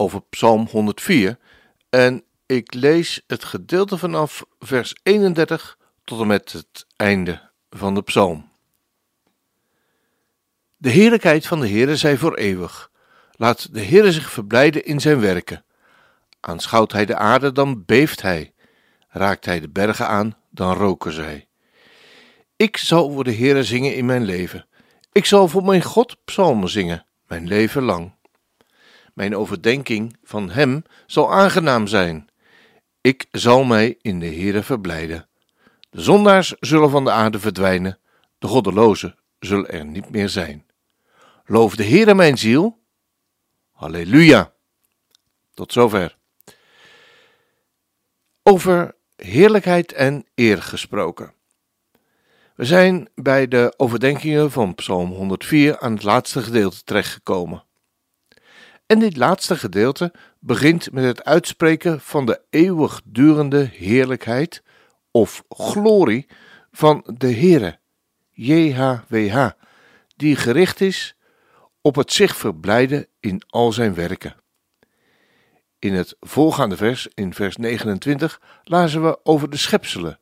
over Psalm 104 en ik lees het gedeelte vanaf vers 31 tot en met het einde van de psalm. De heerlijkheid van de Heere zij voor eeuwig. Laat de Heere zich verblijden in zijn werken. Aanschouwt hij de aarde, dan beeft hij. Raakt hij de bergen aan, dan roken zij. Ik zal voor de Heere zingen in mijn leven. Ik zal voor mijn God psalmen zingen, mijn leven lang. Mijn overdenking van Hem zal aangenaam zijn. Ik zal mij in de Heere verblijden. De zondaars zullen van de aarde verdwijnen, de goddelozen zullen er niet meer zijn. Loof de Heere mijn ziel. Halleluja. Tot zover. Over heerlijkheid en eer gesproken. We zijn bij de overdenkingen van Psalm 104 aan het laatste gedeelte terechtgekomen. En dit laatste gedeelte begint met het uitspreken van de eeuwigdurende heerlijkheid of glorie van de Heere, JHWH, die gericht is op het zich verblijden in al zijn werken. In het voorgaande vers, in vers 29, lazen we over de schepselen.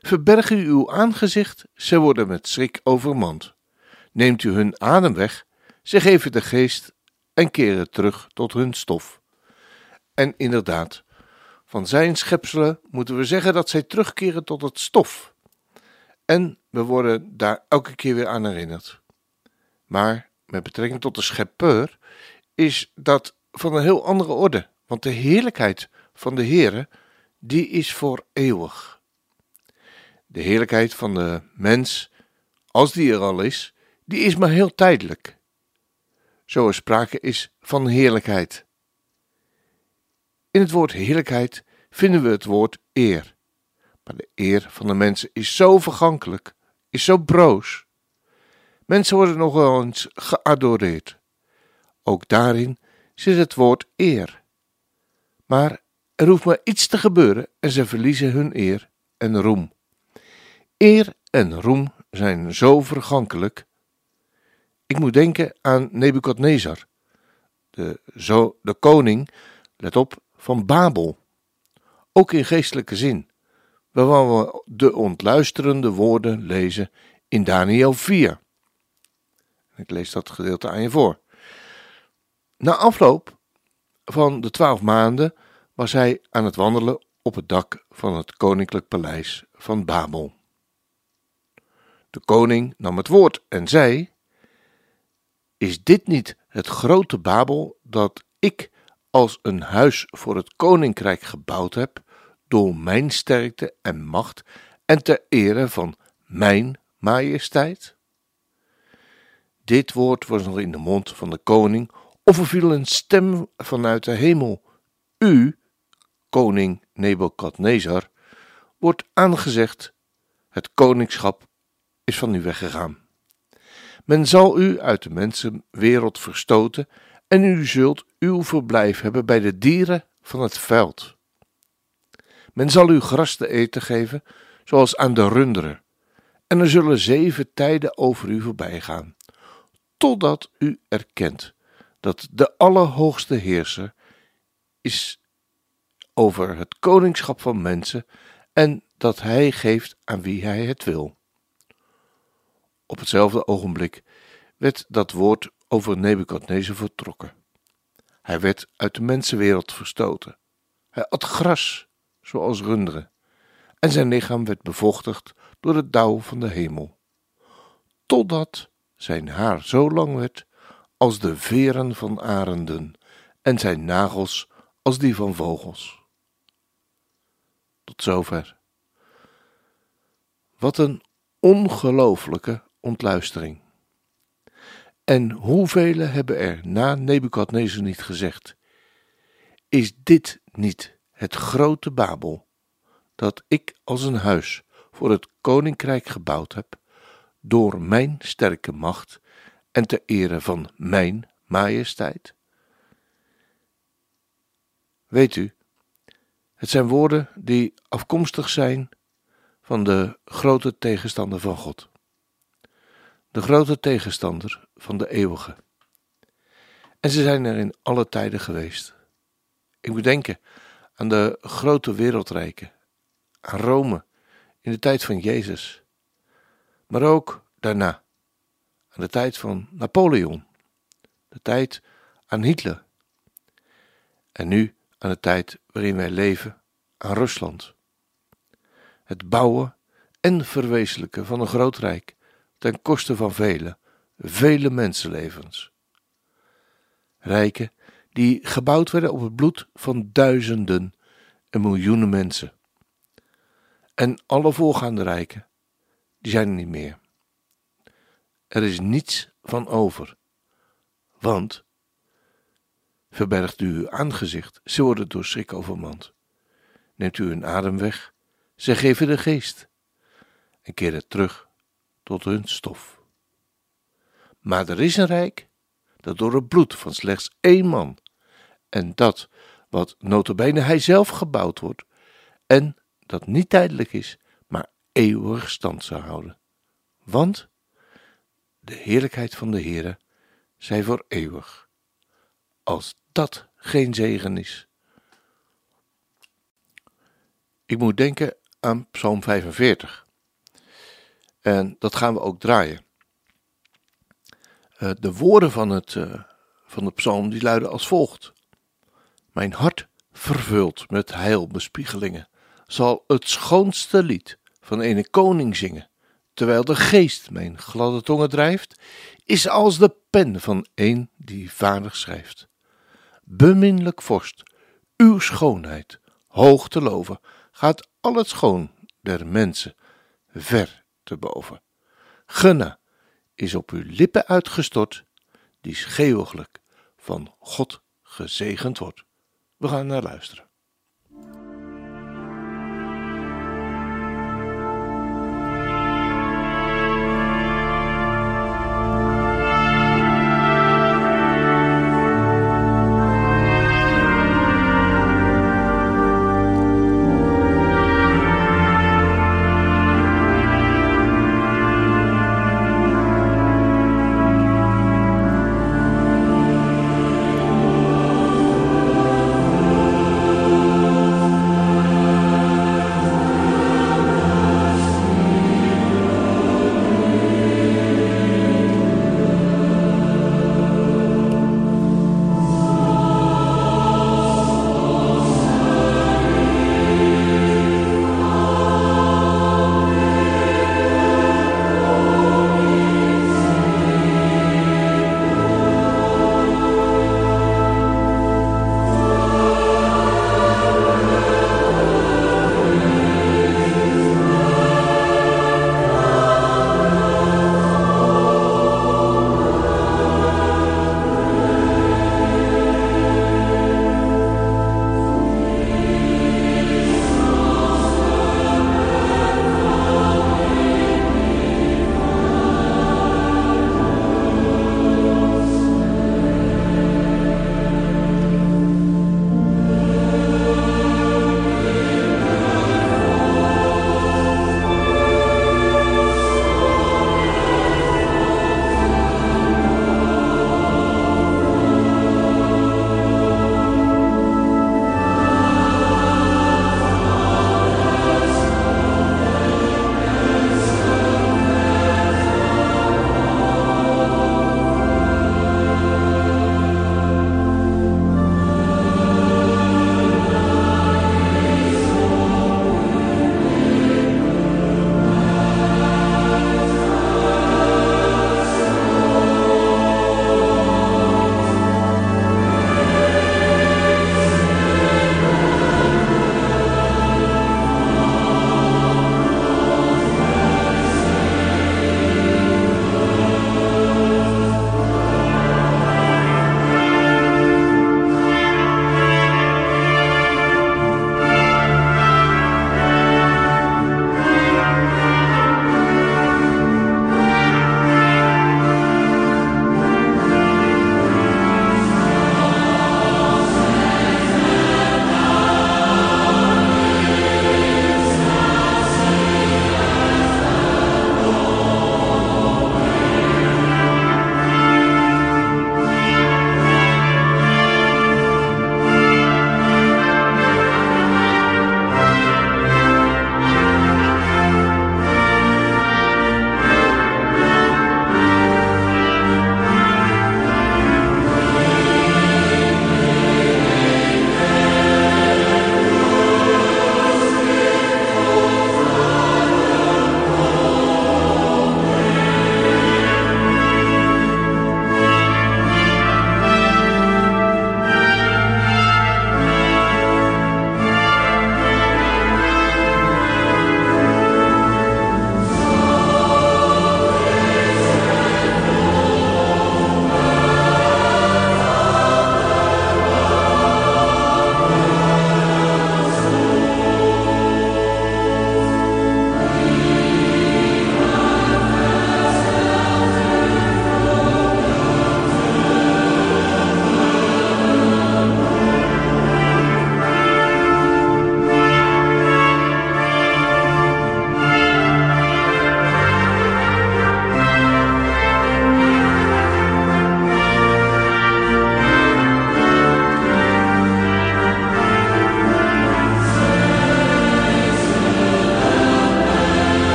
Verberg u uw aangezicht, ze worden met schrik overmand. Neemt u hun adem weg, ze geven de geest en keren terug tot hun stof. En inderdaad, van zijn schepselen moeten we zeggen dat zij terugkeren tot het stof. En we worden daar elke keer weer aan herinnerd. Maar met betrekking tot de schepper is dat van een heel andere orde, want de heerlijkheid van de Heere, die is voor eeuwig. De heerlijkheid van de mens, als die er al is, die is maar heel tijdelijk zo er sprake is van heerlijkheid. In het woord heerlijkheid vinden we het woord eer. Maar de eer van de mensen is zo vergankelijk, is zo broos. Mensen worden nog eens geadoreerd. Ook daarin zit het woord eer. Maar er hoeft maar iets te gebeuren en ze verliezen hun eer en roem. Eer en roem zijn zo vergankelijk ik moet denken aan Nebukadnezar, de, zo, de koning, let op, van Babel. Ook in geestelijke zin, waarvan we de ontluisterende woorden lezen in Daniel 4. Ik lees dat gedeelte aan je voor. Na afloop van de twaalf maanden was hij aan het wandelen op het dak van het koninklijk paleis van Babel. De koning nam het woord en zei: is dit niet het grote Babel dat ik als een huis voor het koninkrijk gebouwd heb, door mijn sterkte en macht en ter ere van mijn majesteit? Dit woord was nog in de mond van de koning, of er viel een stem vanuit de hemel. U, koning Nebukadnezar, wordt aangezegd: het koningschap is van u weggegaan. Men zal u uit de mensenwereld verstoten en u zult uw verblijf hebben bij de dieren van het veld. Men zal u gras te eten geven, zoals aan de runderen, en er zullen zeven tijden over u voorbij gaan, totdat u erkent dat de Allerhoogste Heerser is over het koningschap van mensen en dat Hij geeft aan wie Hij het wil. Op hetzelfde ogenblik werd dat woord over Nebukadnezar vertrokken. Hij werd uit de mensenwereld verstoten. Hij at gras, zoals runderen, en zijn lichaam werd bevochtigd door het dauw van de hemel, totdat zijn haar zo lang werd als de veren van arenden en zijn nagels als die van vogels. Tot zover. Wat een ongelooflijke ontluistering. En hoeveel hebben er na Nebukadnezar niet gezegd: Is dit niet het grote Babel, dat ik als een huis voor het koninkrijk gebouwd heb, door mijn sterke macht en ter ere van mijn majesteit? Weet u, het zijn woorden die afkomstig zijn van de grote tegenstander van God. De grote tegenstander van de eeuwige. En ze zijn er in alle tijden geweest. Ik moet denken aan de grote wereldrijken, aan Rome in de tijd van Jezus, maar ook daarna, aan de tijd van Napoleon, de tijd aan Hitler en nu aan de tijd waarin wij leven, aan Rusland. Het bouwen en verwezenlijken van een groot rijk ten koste van vele, vele mensenlevens. Rijken die gebouwd werden op het bloed van duizenden en miljoenen mensen. En alle voorgaande rijken, die zijn er niet meer. Er is niets van over, want verbergt u uw aangezicht, ze worden door schrik overmand. Neemt u hun adem weg, ze geven de geest en keren terug tot hun stof. Maar er is een rijk dat door het bloed van slechts één man en dat wat notabene hij zelf gebouwd wordt en dat niet tijdelijk is, maar eeuwig stand zou houden. Want de heerlijkheid van de Heere zij voor eeuwig. Als dat geen zegen is. Ik moet denken aan Psalm 45. En dat gaan we ook draaien. Uh, de woorden van, het, uh, van de psalm die luiden als volgt. Mijn hart vervuld met heilbespiegelingen zal het schoonste lied van een koning zingen, terwijl de geest mijn gladde tongen drijft, is als de pen van een die vaardig schrijft. Beminlijk vorst, uw schoonheid, hoog te loven, gaat al het schoon der mensen ver te boven. Gunna is op uw lippen uitgestort, die schreeuwiglijk van God gezegend wordt. We gaan naar luisteren.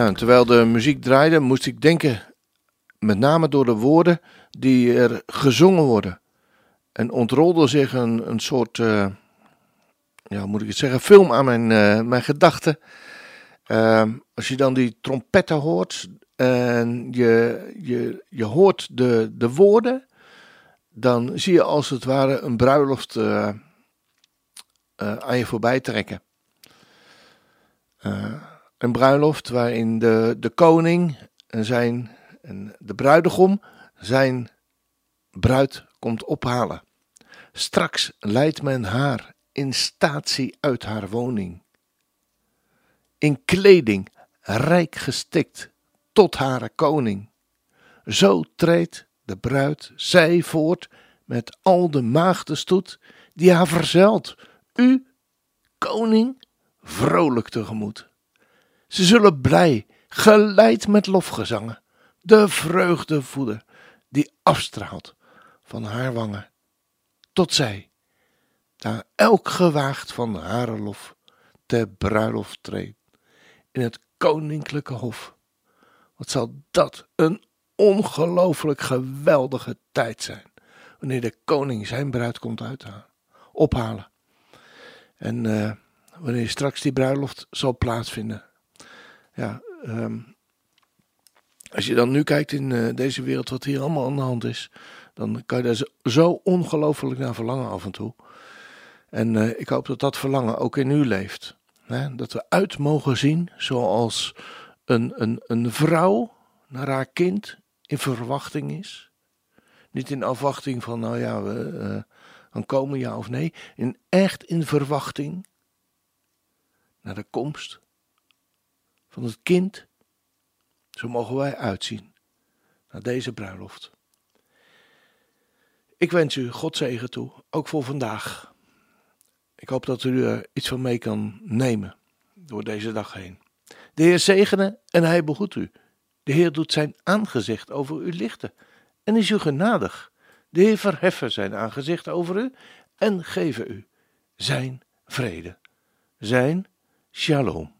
Ja, terwijl de muziek draaide, moest ik denken, met name door de woorden die er gezongen worden. En ontrolde zich een, een soort, uh, ja, moet ik het zeggen, film aan mijn, uh, mijn gedachten. Uh, als je dan die trompetten hoort en je, je, je hoort de, de woorden, dan zie je als het ware een bruiloft aan je voorbij trekken. Een bruiloft waarin de, de koning en zijn en de bruidegom zijn bruid komt ophalen. Straks leidt men haar in statie uit haar woning. In kleding rijk gestikt tot haar koning. Zo treedt de bruid zij voort met al de maagdenstoet die haar verzelt. U, koning, vrolijk tegemoet. Ze zullen blij, geleid met lofgezangen, de vreugde voeden die afstraalt van haar wangen, tot zij, daar elk gewaagd van hare lof, ter bruiloft treedt in het koninklijke hof. Wat zal dat een ongelooflijk geweldige tijd zijn, wanneer de koning zijn bruid komt uithalen, ophalen. En uh, wanneer straks die bruiloft zal plaatsvinden. Ja, um, als je dan nu kijkt in uh, deze wereld wat hier allemaal aan de hand is, dan kan je daar zo, ongelooflijk naar verlangen af en toe. En uh, ik hoop dat dat verlangen ook in u leeft. Hè? Dat we uit mogen zien zoals een, een, een vrouw naar haar kind in verwachting is. Niet in afwachting van, nou ja, we gaan komen ja of nee. In echt in verwachting naar de komst van het kind zo mogen wij uitzien naar deze bruiloft. Ik wens u God zegen toe, ook voor vandaag. Ik hoop dat u er iets van mee kan nemen door deze dag heen. De Heer zegene en hij behoedt u. De Heer doet zijn aangezicht over u lichten en is u genadig. De Heer verheffen zijn aangezicht over u en geven u zijn vrede, zijn shalom.